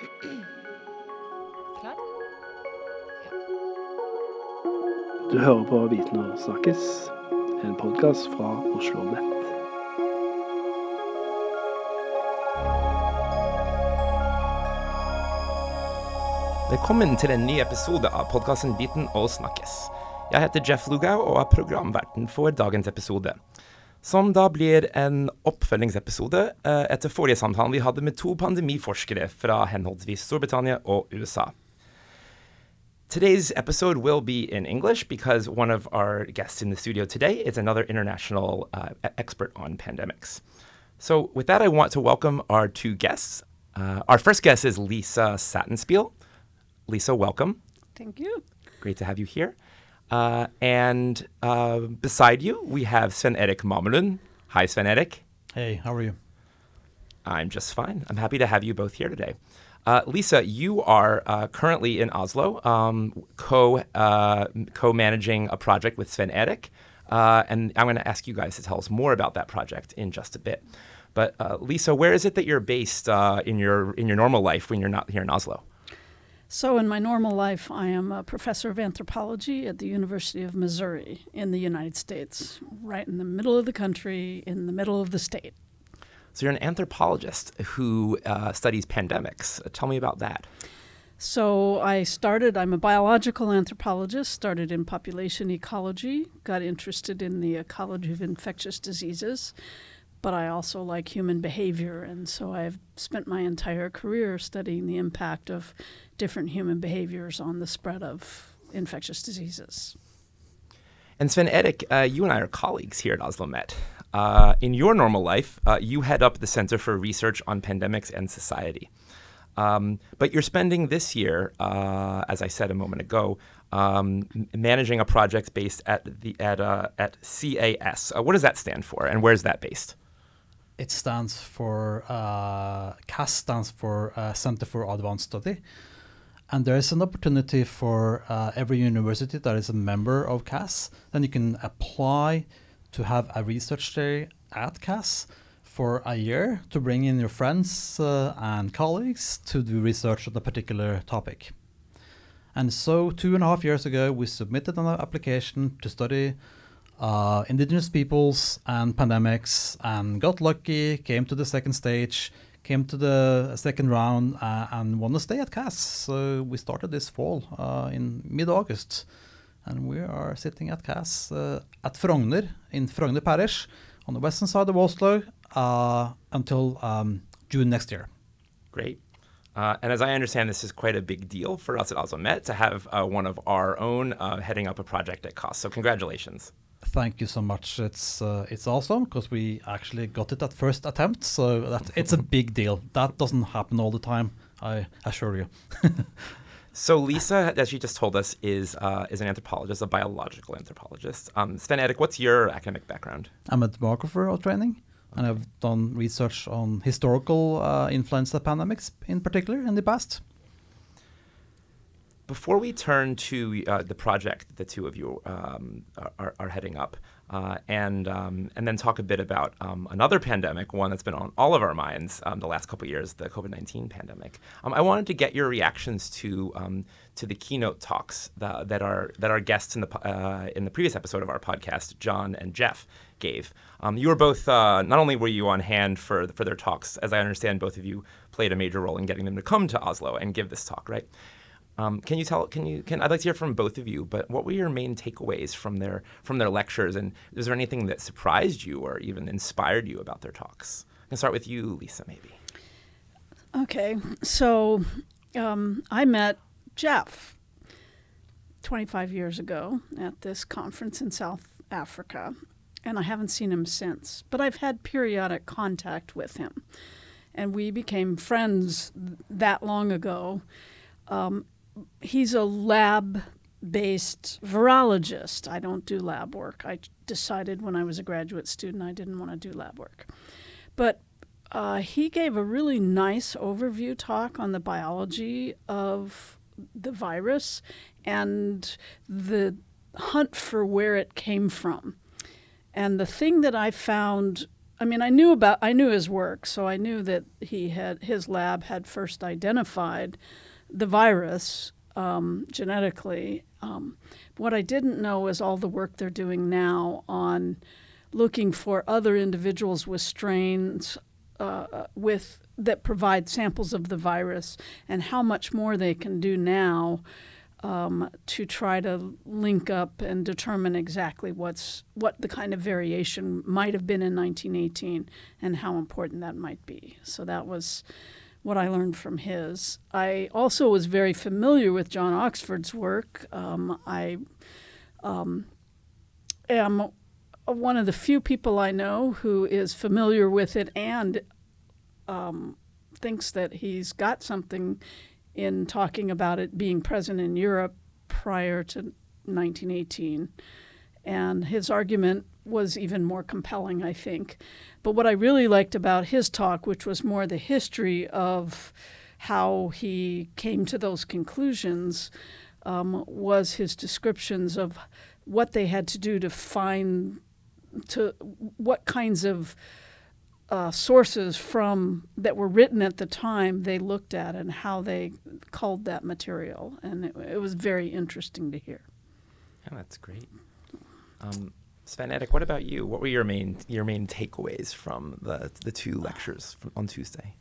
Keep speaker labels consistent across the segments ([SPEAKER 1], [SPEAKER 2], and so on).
[SPEAKER 1] Klar?
[SPEAKER 2] Du hører på Viten og snakkes, en podkast fra Oslo Nett.
[SPEAKER 3] Velkommen til en ny episode av podkasten Viten og snakkes. Jeg heter Jeff Lugau og er programverten for dagens episode. Som da blir en oppfølgingsepisode eh, etter forrige samtalen vi hadde med to pandemiforskere fra henholdsvis Storbritannia og USA. Today's episode will be in English because one of our guests in the studio today is another international uh, expert on pandemics. So, with that, I want to welcome our two guests. Uh, our first guest is Lisa Sattenspiel. Lisa, welcome.
[SPEAKER 1] Thank you.
[SPEAKER 3] Great to have you here. Uh, and uh, beside you, we have Svenn-Erik Mamelund. Hi, Svenn-Erik.
[SPEAKER 4] Hey, how are you?
[SPEAKER 3] I'm just fine. I'm happy to have you both here today. Uh, Lisa, you are uh, currently in Oslo, um, co uh, co managing a project with Svenn-Erik, uh, and I'm going to ask you guys to tell us more about that project in just a bit. But uh, Lisa, where is it that you're based uh, in your in your normal life when you're not here in Oslo?
[SPEAKER 1] So, in my normal life, I am a professor of anthropology at the University of Missouri in the United States, right in the middle of the country, in the middle of the state.
[SPEAKER 3] So you're an anthropologist who uh, studies pandemics. tell me about that.
[SPEAKER 1] So, I started, I'm a biological anthropologist, started in population ecology, got interested in the ecology of infectious diseases, but I also like human behavior. And so, I've spent my entire career studying the impact of different human behaviors on the spread of infectious diseases.
[SPEAKER 3] And Svenn-Erik, uh, you and I are colleagues here at Oslo Met. Uh, in your normal life, uh, you head up the Center for Research on Pandemics and Society. Um, but you're spending this year, uh, as I said a moment ago, um, managing a project based at the at uh, at CAS. Uh, what does that stand for, and where's that based?
[SPEAKER 4] It stands for uh, CAS stands for uh, Center for Advanced Study, and there is an opportunity for uh, every university that is a member of CAS. Then you can apply to have a research day at CAS for a year to bring in your friends uh, and colleagues to do research on a particular topic. And so, two and a half years ago, we submitted an application to study uh, indigenous peoples and pandemics and got lucky, came to the second stage, came to the second round, uh, and won a stay at CAS. So, we started this fall uh, in mid August. And we are sitting at CAS uh, at Frogner in Frogner Parish on the western side of Oslo uh, until um, June next year.
[SPEAKER 3] Great. Uh, and as I understand, this is quite a big deal for us at Oslo Met to have uh, one of our own uh, heading up a project at CAS. So congratulations.
[SPEAKER 4] Thank you so much. It's uh, it's awesome because we actually got it at first attempt, so that it's a big deal. That doesn't happen all the time, I assure you.
[SPEAKER 3] So Lisa, as you just told us, is uh, is an anthropologist, a biological anthropologist. Um, Svenn-Erik, what's your academic background?
[SPEAKER 4] I'm a demographer of training, and I've done research on historical uh, influenza pandemics in particular in the past.
[SPEAKER 3] Before we turn to uh, the project the two of you um, are, are, heading up, uh, and um, and then talk a bit about um, another pandemic, one that's been on all of our minds um, the last couple years, the COVID nineteen pandemic. Um, I wanted to get your reactions to um, to the keynote talks that, that our that our guests in the uh, in the previous episode of our podcast, John and Jeff, gave. you were both uh, not only were you on hand for for their talks, as I understand, both of you played a major role in getting them to come to Oslo and give this talk, right? Um, can you tell? Can you? Can I'd like to hear from both of you. But what were your main takeaways from their from their lectures? And is there anything that surprised you or even inspired you about their talks? I can start with you, Lisa, maybe.
[SPEAKER 1] Okay, so um, I met Jeff 25 years ago at this conference in South Africa, and I haven't seen him since. But I've had periodic contact with him, and we became friends that long ago. Um, he's a lab based virologist. I don't do lab work. I decided when I was a graduate student I didn't want to do lab work. But uh, he gave a really nice overview talk on the biology of the virus and the hunt for where it came from. And the thing that I found I mean, I knew about I knew his work, so I knew that he had his lab had first identified the virus um, genetically. Um, what I didn't know is all the work they're doing now on looking for other individuals with strains uh, with that provide samples of the virus and how much more they can do now um, to try to link up and determine exactly what's what the kind of variation might have been in 1918 and how important that might be. So that was what I learned from his. I also was very familiar with John Oxford's work. Um, I um, am one of the few people I know who is familiar with it and um, thinks that he's got something in talking about it being present in Europe prior to 1918. And his argument was even more compelling, I think. But what I really liked about his talk, which was more the history of how he came to those conclusions, um, was his descriptions of what they had to do to find to what kinds of uh, sources from that were written at the time they looked at and how they culled that material, and it, it was very interesting to hear.
[SPEAKER 3] Yeah, that's great. Um, Sven what about you? What were your main your main takeaways from the the two lectures from, on Tuesday?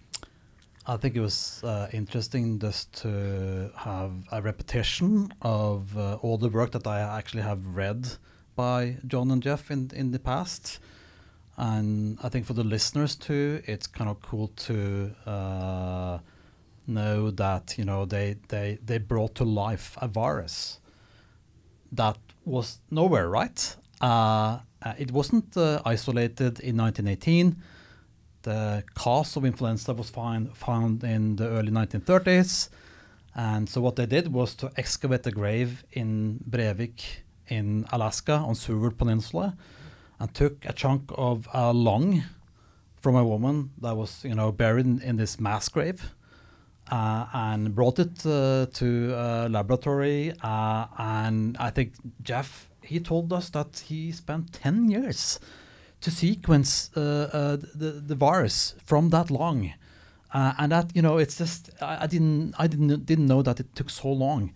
[SPEAKER 4] I think it was uh, interesting just to have a repetition of uh, all the work that I actually have read by John and Jeff in in the past. And I think for the listeners too, it's kind of cool to uh, know that you know they they they brought to life a virus that was nowhere, right? Uh, uh it wasn't uh, isolated in 1918. The cause of influenza was find, found in the early 1930s. And so what they did was to excavate a grave in Brevig in Alaska on Seward Peninsula and took a chunk of a lung from a woman that was, you know, buried in, this mass grave, uh, and brought it uh, to a laboratory. Uh, and I think Jeff he told us that he spent ten years to sequence uh, uh, the the virus from that lung. Uh, and that you know, it's just I, I didn't I didn't didn't know that it took so long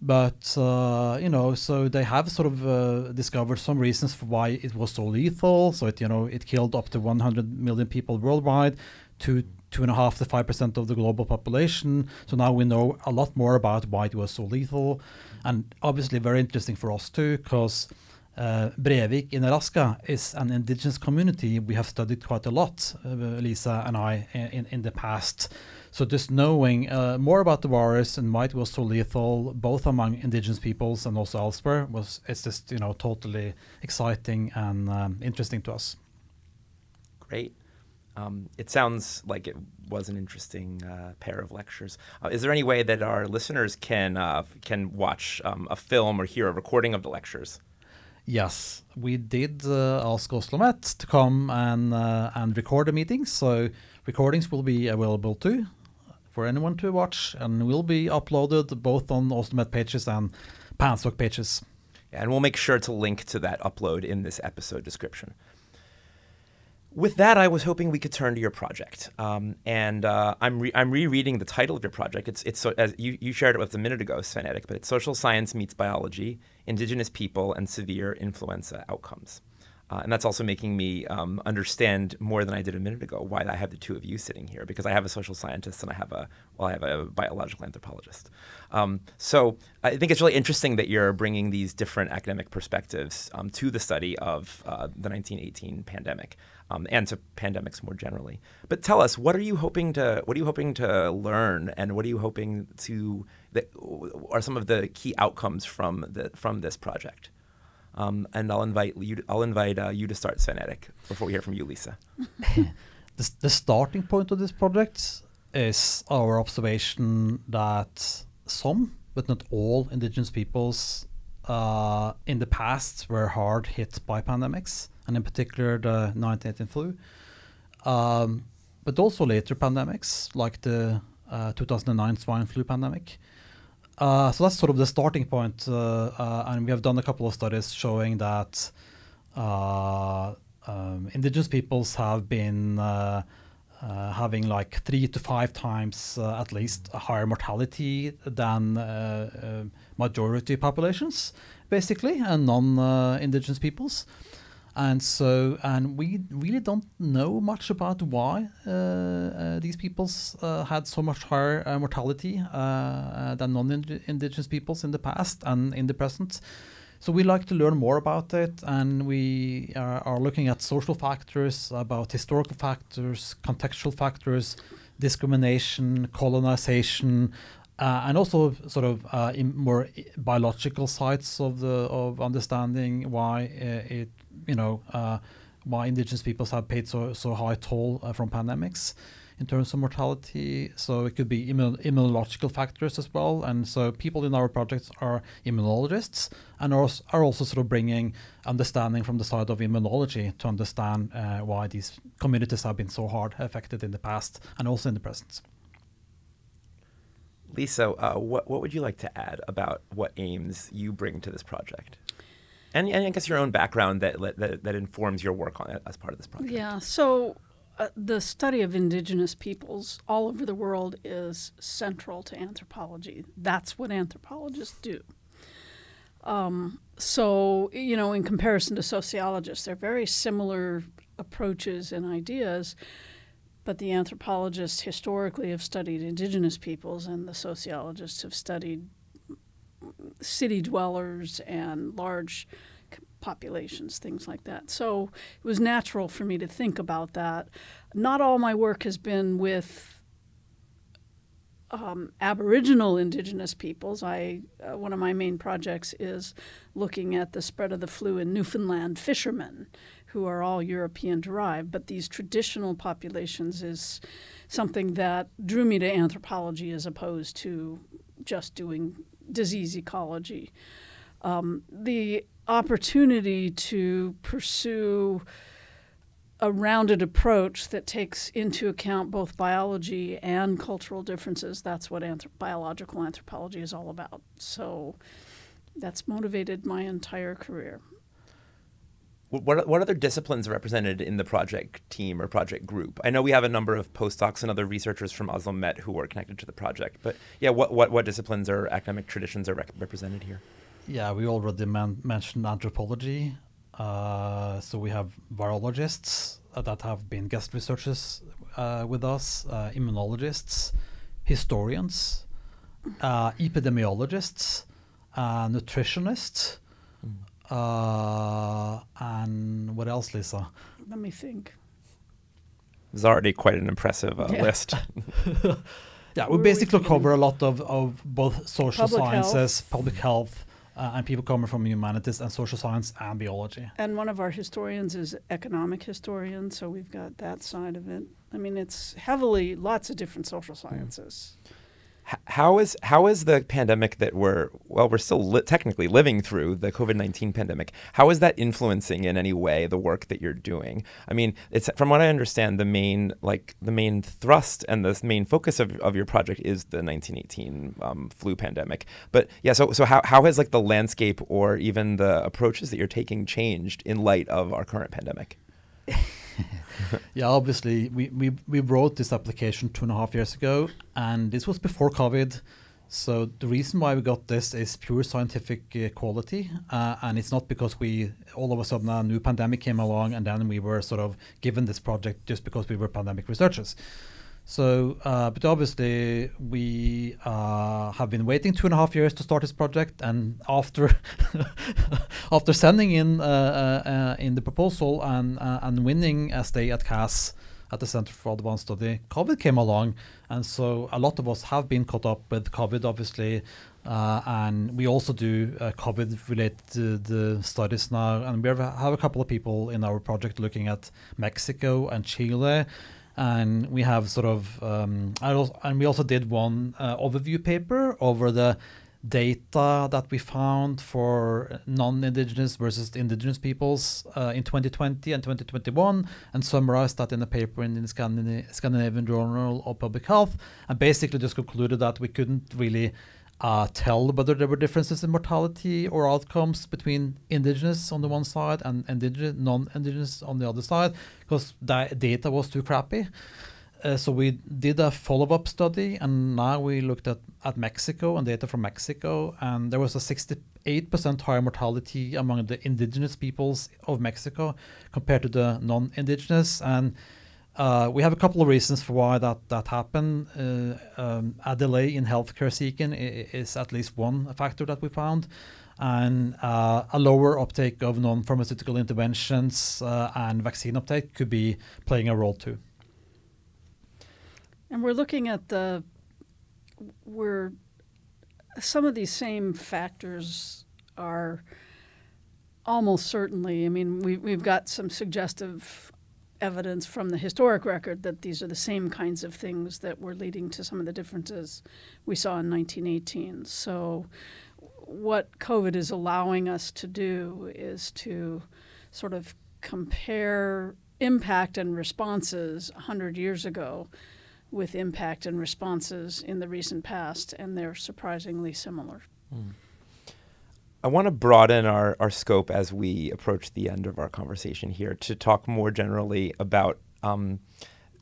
[SPEAKER 4] but uh, you know, so they have sort of uh, discovered some reasons for why it was so lethal. So it you know it killed up to 100 million people worldwide, to two and a half to five percent of the global population. So now we know a lot more about why it was so lethal, and obviously very interesting for us too, because. Uh, Brevig in Alaska is an indigenous community we have studied quite a lot, uh, Lisa and I, in, in the past. So just knowing uh, more about the virus and why it was so lethal, both among indigenous peoples and also elsewhere, was it's just you know totally exciting and um, interesting to us.
[SPEAKER 3] Great. Um, it sounds like it was an interesting uh, pair of lectures. Uh, is there any way that our listeners can uh, can watch um, a film or hear a recording of the lectures?
[SPEAKER 4] Yes, we did uh, ask Oslomet to come and uh, and record the meetings, so recordings will be available too for anyone to watch and will be uploaded both on Oslomet pages and PANSOC pages.
[SPEAKER 3] Yeah, and we'll make sure to link to that upload in this episode description. With that, I was hoping we could turn to your project, um, and uh, I'm re- I'm rereading the title of your project. It's it's so, as you, you shared it with a minute ago, Svenn-Erik, but it's social science meets biology, indigenous people, and severe influenza outcomes. Uh, and that's also making me um, understand more than I did a minute ago why I have the two of you sitting here because I have a social scientist and I have a well I have a biological anthropologist. Um, so I think it's really interesting that you're bringing these different academic perspectives um, to the study of uh, the 1918 pandemic um, and to pandemics more generally. But tell us, what are you hoping to what are you hoping to learn and what are you hoping to that are some of the key outcomes from the from this project? Um, and I'll invite you. I'll invite uh, you to start, Svenn-Erik, before we hear from you, Lisa.
[SPEAKER 4] the, the starting point of this project is our observation that some, but not all, indigenous peoples uh, in the past were hard hit by pandemics, and in particular the 1918 flu, um, but also later pandemics like the uh, 2009 swine flu pandemic. Uh, so that's sort of the starting point, uh, uh, and we have done a couple of studies showing that uh, um, indigenous peoples have been having like three to five times at least a higher mortality than majority populations, basically, and non-indigenous peoples. And so, and we really don't know much about why uh, uh, these peoples uh, had so much higher mortality than non-indigenous peoples in the past and in the present. So we like to learn more about it, and we are, are, looking at social factors, about historical factors, contextual factors, discrimination, colonization, uh, and also sort of uh, more biological sides of the of understanding why uh, it you know uh, why indigenous peoples have paid so so high toll uh, from pandemics in terms of mortality. So it could be immun immunological factors as well. And so people in our projects are immunologists and are, are also sort of bringing understanding from the side of immunology to understand uh, why these communities have been so hard affected in the past and also in the present.
[SPEAKER 3] Lisa, uh, what, what would you like to add about what aims you bring to this project? And, and I guess your own background that, that, that informs your work on it as part of this project.
[SPEAKER 1] Yeah, so uh, the study of indigenous peoples all over the world is central to anthropology. That's what anthropologists do. Um, so, you know, in comparison to sociologists, they're very similar approaches and ideas, but the anthropologists historically have studied indigenous peoples, and the sociologists have studied city dwellers and large populations, things like that. So it was natural for me to think about that. Not all my work has been with um, Aboriginal Indigenous peoples. I uh, one of my main projects is looking at the spread of the flu in Newfoundland fishermen, who are all European derived. But these traditional populations is something that drew me to anthropology as opposed to just doing disease ecology. Um, the opportunity to pursue a rounded approach that takes into account both biology and cultural differences. That's what anthrop- biological anthropology is all about. So that's motivated my entire career.
[SPEAKER 3] What, what other disciplines are represented in the project team or project group? I know we have a number of postdocs and other researchers from Oslo Met who are connected to the project, but yeah, what, what, what disciplines or academic traditions are rec- represented here?
[SPEAKER 4] Yeah, we already man- mentioned anthropology. Uh, so we have virologists that have been guest researchers uh, with us, uh, immunologists, historians, uh, epidemiologists, uh, nutritionists, mm. and what else, Lisa?
[SPEAKER 1] Let me think.
[SPEAKER 3] It's already quite an impressive yeah. list.
[SPEAKER 4] yeah, we basically cover a lot of, of both social public sciences, health. public health, uh, and people coming from humanities and social science and biology.
[SPEAKER 1] And one of our historians is economic historian, so we've got that side of it. I mean, it's heavily lots of different social sciences.
[SPEAKER 3] Mm how is how is the pandemic that we're well we're still li- technically living through the COVID-19 pandemic how is that influencing in any way the work that you're doing? I mean it's from what I understand the main like the main thrust and the main focus of, of your project is the 1918 um, flu pandemic. But yeah so so how, how has like the landscape or even the approaches that you're taking changed in light of our current pandemic
[SPEAKER 4] yeah, obviously, we, we, we wrote this application two and a half years ago, and this was before COVID. So the reason why we got this is pure scientific uh, quality, uh, and it's not because we all of a sudden a new pandemic came along and then we were sort of given this project just because we were pandemic researchers. So, uh, but obviously, we uh, have been waiting two and a half years to start this project, and after after sending in uh, uh, uh in the proposal and uh, and winning a stay at CAS at the Center for Advanced Study, COVID came along, and so a lot of us have been caught up with COVID, obviously, and we also do COVID-related studies now, and we have, have a couple of people in our project looking at Mexico and Chile and we have sort of um, and we also did one uh, overview paper over the data that we found for non-indigenous versus indigenous peoples uh, in 2020 and 2021 and summarized that in a paper in the Scandinavian Journal of Public Health. And basically just concluded that we couldn't really uh, tell whether there were differences in mortality or outcomes between indigenous on the one side and indigenous, non-indigenous on the other side, because the data was too crappy. Uh, so we did a follow-up study, and now we looked at, at Mexico and data from Mexico, and there was a 68% higher mortality among the indigenous peoples of Mexico compared to the non-indigenous, and we have a couple of reasons for why that that happened. Uh, um, a delay in healthcare seeking is at least one factor that we found, and uh, a lower uptake of non-pharmaceutical interventions uh, and vaccine uptake could be playing a role too.
[SPEAKER 1] And we're looking at the where some of these same factors are almost certainly. I mean, we, we've got some suggestive evidence from the historic record that these are the same kinds of things that were leading to some of the differences we saw in 1918. So, what COVID is allowing us to do is to sort of compare impact and responses 100 years ago with impact and responses in the recent past, and they're surprisingly similar. Mm.
[SPEAKER 3] I want to broaden our, our scope as we approach the end of our conversation here to talk more generally about. Um,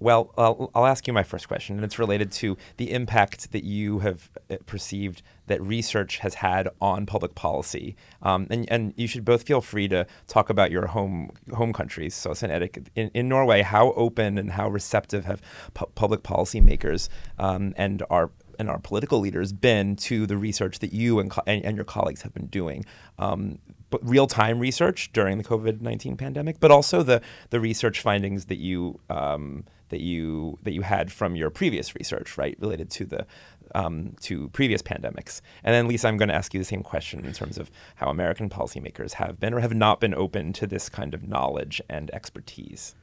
[SPEAKER 3] well, I'll, I'll, ask you my first question, and it's related to the impact that you have uh, perceived that research has had on public policy. Um, and, and you should both feel free to talk about your home home countries. So, in, in Norway, how open and how receptive have pu- public policymakers um, and our and our political leaders been to the research that you and, co- and, and, your colleagues have been doing? Um, but real time research during the COVID nineteen pandemic, but also the the research findings that you um, that you that you had from your previous research, right, related to the um, to previous pandemics. And then, Lisa, I'm going to ask you the same question in terms of how American policymakers have been or have not been open to this kind of knowledge and expertise.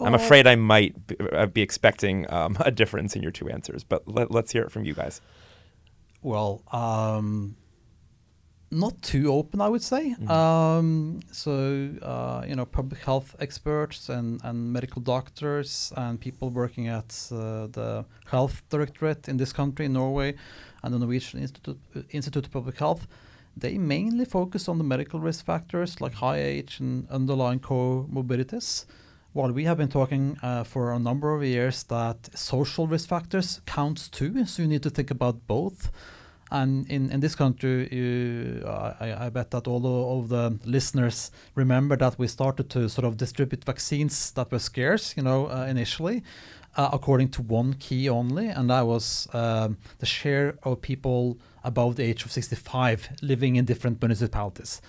[SPEAKER 3] I'm afraid I might be, uh, be expecting um, a difference in your two answers, but let, us hear it from you guys.
[SPEAKER 4] Well, um, not too open, I would say. Mm-hmm. Um, so, uh, you know, public health experts and, and medical doctors and people working at uh, the health directorate in this country, in Norway, and the Norwegian Institute, Institute of Public Health, they mainly focus on the medical risk factors like high age and underlying comorbidities. While we have been talking uh, for a number of years that social risk factors counts too, so you need to think about both. And in, in this country, you, I, I, bet that all of the listeners remember that we started to sort of distribute vaccines that were scarce, you know, uh, initially, uh, according to one key only, and that was um, the share of people above the age of 65 living in different municipalities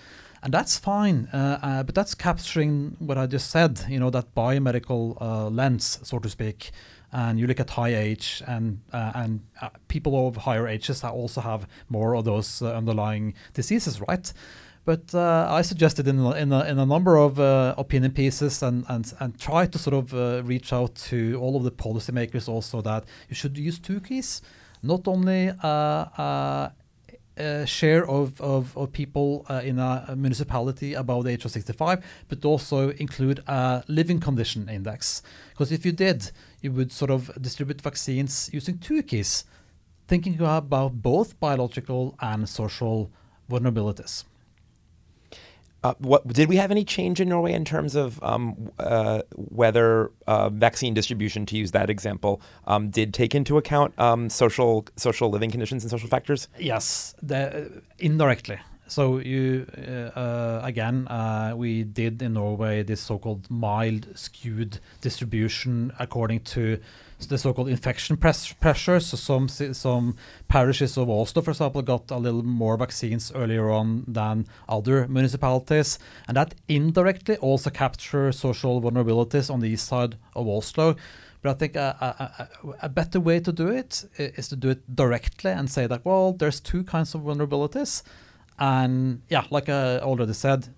[SPEAKER 4] and that's fine. Uh, uh, but that's capturing what I just said. You know that biomedical uh, lens, so to speak. And you look at high age, and uh, and uh, people of higher ages also have more of those uh, underlying diseases, right? But I suggested in in a, in a number of opinion pieces and, and and try to sort of reach out to all of the policymakers also that you should use two keys, not only uh, share of, of, of people uh, in a municipality above the age of 65, but also include a living condition index. Because if you did, you would sort of distribute vaccines using two keys, thinking about both biological and social vulnerabilities.
[SPEAKER 3] Uh, what did we have any change in Norway in terms of um, uh, whether uh, vaccine distribution, to use that example, um, did take into account um, social social living conditions and social factors?
[SPEAKER 4] Yes, the, indirectly. So you uh, uh, again, uh, we did in Norway this so-called mild skewed distribution according to the so-called infection press pressure. So some some parishes of Oslo, for example, got a little more vaccines earlier on than other municipalities, and that indirectly also captures social vulnerabilities on the east side of Oslo. But I think a, a, a, better way to do it is to do it directly and say that well, there's two kinds of vulnerabilities, and yeah, like I already said,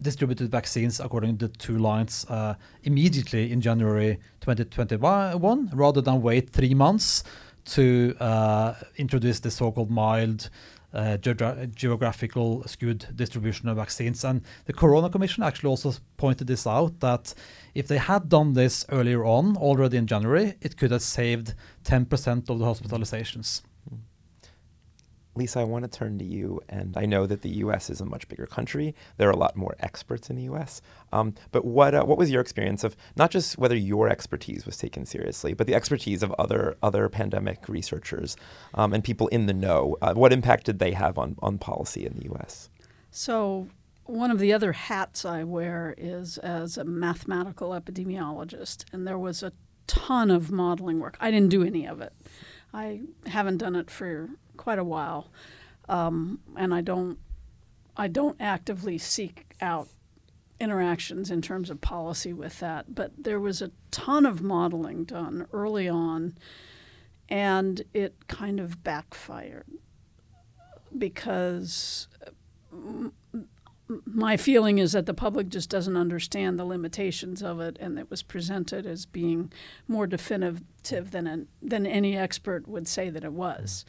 [SPEAKER 4] distributed vaccines according to two lines uh, immediately in January 2021 rather than wait three months to uh, introduce the so-called mild uh, geogra- geographical skewed distribution of vaccines. And the Corona Commission actually also pointed this out that if they had done this earlier on, already in January, it could have saved 10% of the hospitalizations.
[SPEAKER 3] Lisa, I want to turn to you, and I know that the U.S. is a much bigger country. There are a lot more experts in the U.S. Um, but what uh, what was your experience of not just whether your expertise was taken seriously, but the expertise of other other pandemic researchers um, and people in the know? Uh, what impact did they have on on policy in the U.S.?
[SPEAKER 1] So one of the other hats I wear is as a mathematical epidemiologist, and there was a ton of modeling work. I didn't do any of it. I haven't done it for quite a while, um, and I don't I don't actively seek out interactions in terms of policy with that. But there was a ton of modeling done early on, and it kind of backfired because my feeling is that the public just doesn't understand the limitations of it, and it was presented as being more definitive than an, than any expert would say that it was.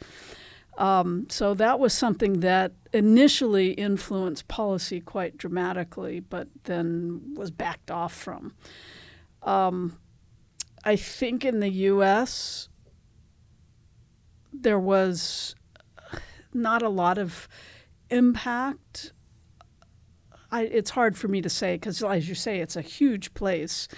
[SPEAKER 1] Um, so that was something that initially influenced policy quite dramatically, but then was backed off from. Um, I think in the U.S. there was not a lot of impact I, it's hard for me to say because, as you say, it's a huge place.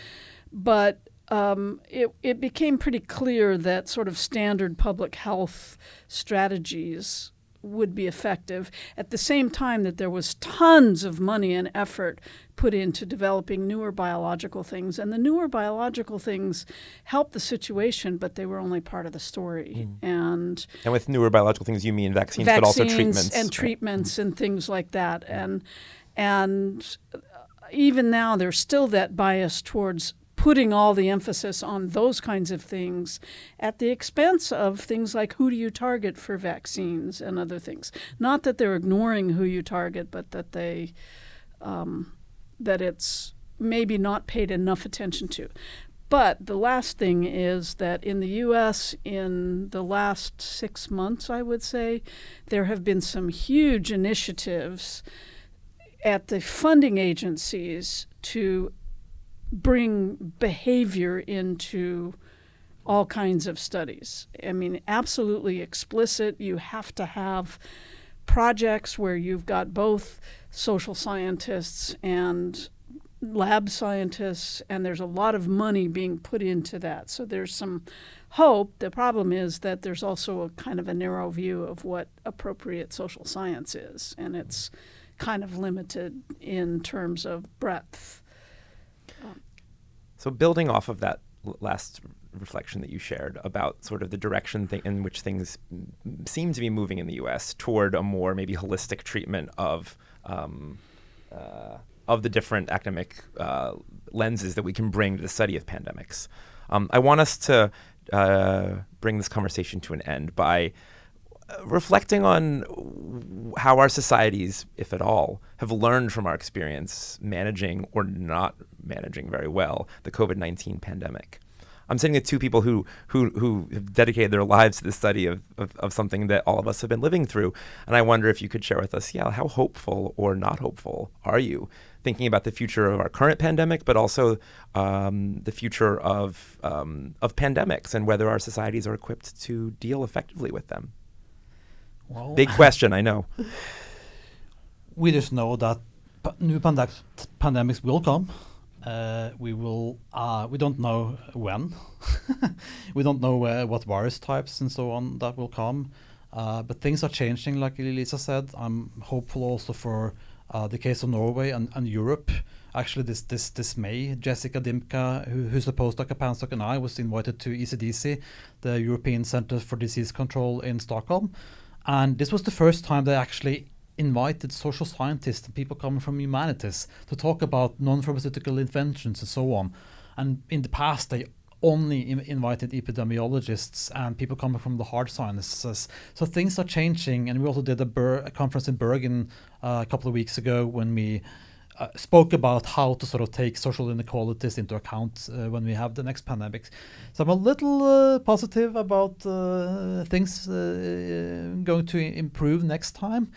[SPEAKER 1] But um, it, it became pretty clear that sort of standard public health strategies would be effective at the same time that there was tons of money and effort put into developing newer biological things and the newer biological things helped the situation but they were only part of the story mm. and
[SPEAKER 3] and with newer biological things you mean vaccines, vaccines but also treatments
[SPEAKER 1] and treatments right. and things like that and and even now, there's still that bias towards putting all the emphasis on those kinds of things at the expense of things like who do you target for vaccines and other things. Not that they're ignoring who you target, but that they um, that it's maybe not paid enough attention to. But the last thing is that in the U.S., in the last six months, I would say, there have been some huge initiatives at the funding agencies to bring behavior into all kinds of studies. I mean, absolutely explicit. You have to have projects where you've got both social scientists and lab scientists, and there's a lot of money being put into that. So there's some hope. The problem is that there's also a kind of a narrow view of what appropriate social science is, and it's kind of limited in terms of breadth.
[SPEAKER 3] So, building off of that last reflection that you shared about sort of the direction th- in which things seem to be moving in the U.S. toward a more maybe holistic treatment of um, uh, of the different academic uh, lenses that we can bring to the study of pandemics. Um, I want us to uh, bring this conversation to an end by reflecting on how our societies, if at all, have learned from our experience managing or not managing very well the COVID 19 pandemic. I'm sitting with two people who, who, who have dedicated their lives to the study of, of, of, something that all of us have been living through. And I wonder if you could share with us, yeah, how hopeful or not hopeful are you thinking about the future of our current pandemic, but also um, the future of, um, of pandemics and whether our societies are equipped to deal effectively with them? Well, Big question, I know.
[SPEAKER 4] We just know that new pandemic pandemics will come. Uh, we will. Uh, we don't know when. we don't know uh, what virus types and so on that will come. Uh, but things are changing, like Lisa said. I'm hopeful also for uh, the case of Norway and, and Europe. Actually, this this this May, Jessica Dimka, who, who's a postdoc at PANSOC, and I was invited to ECDC, the European Center for Disease Control in Stockholm, and this was the first time they actually invited social scientists and people coming from humanities to talk about non-pharmaceutical inventions and so on. And in the past, they only Im- invited epidemiologists and people coming from the hard sciences. So things are changing, and we also did a, Ber- a conference in Bergen uh, a couple of weeks ago when we uh, spoke about how to sort of take social inequalities into account uh, when we have the next pandemic. So I'm a little uh, positive about uh, things uh, going to improve next time,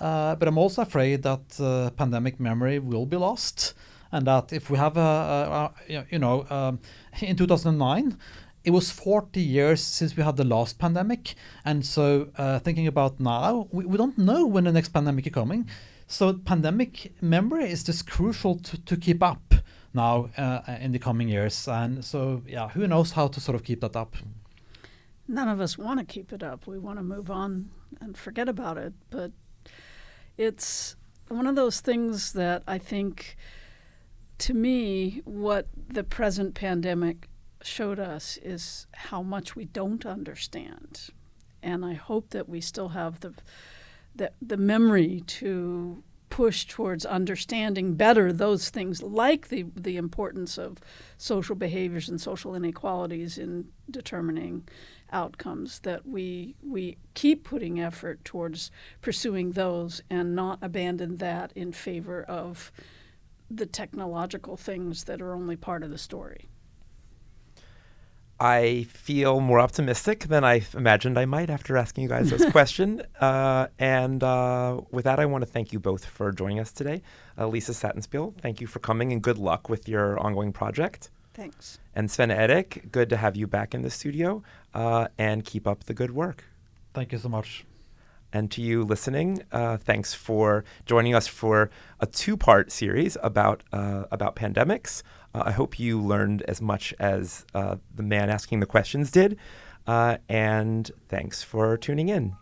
[SPEAKER 4] uh, but I'm also afraid that pandemic memory will be lost, and that if we have a, a, a you know um, in 2009 it was 40 years since we had the last pandemic. And so uh, thinking about now, we, we don't know when the next pandemic is coming. So pandemic memory is just crucial to, to keep up now uh, in the coming years. And so, yeah, who knows how to sort of keep that up?
[SPEAKER 1] None of us want to keep it up. We want to move on and forget about it. But it's one of those things that I think, to me, what the present pandemic showed us is how much we don't understand. And I hope that we still have the, the, the memory to push towards understanding better those things like the, the importance of social behaviors and social inequalities in determining outcomes that we we keep putting effort towards pursuing those and not abandon that in favor of the technological things that are only part of the story.
[SPEAKER 3] I feel more optimistic than I imagined I might after asking you guys this question. Uh, and uh, with that, I want to thank you both for joining us today. Uh, Lisa Sattenspiel, thank you for coming and good luck with your ongoing project.
[SPEAKER 1] Thanks.
[SPEAKER 3] And Svenn-Erik, good to have you back in the studio uh, and keep up the good work.
[SPEAKER 4] Thank you so much.
[SPEAKER 3] And to you listening, uh, thanks for joining us for a two-part series about uh, about pandemics. Uh, I hope you learned as much as uh, the man asking the questions did. Uh, and thanks for tuning in.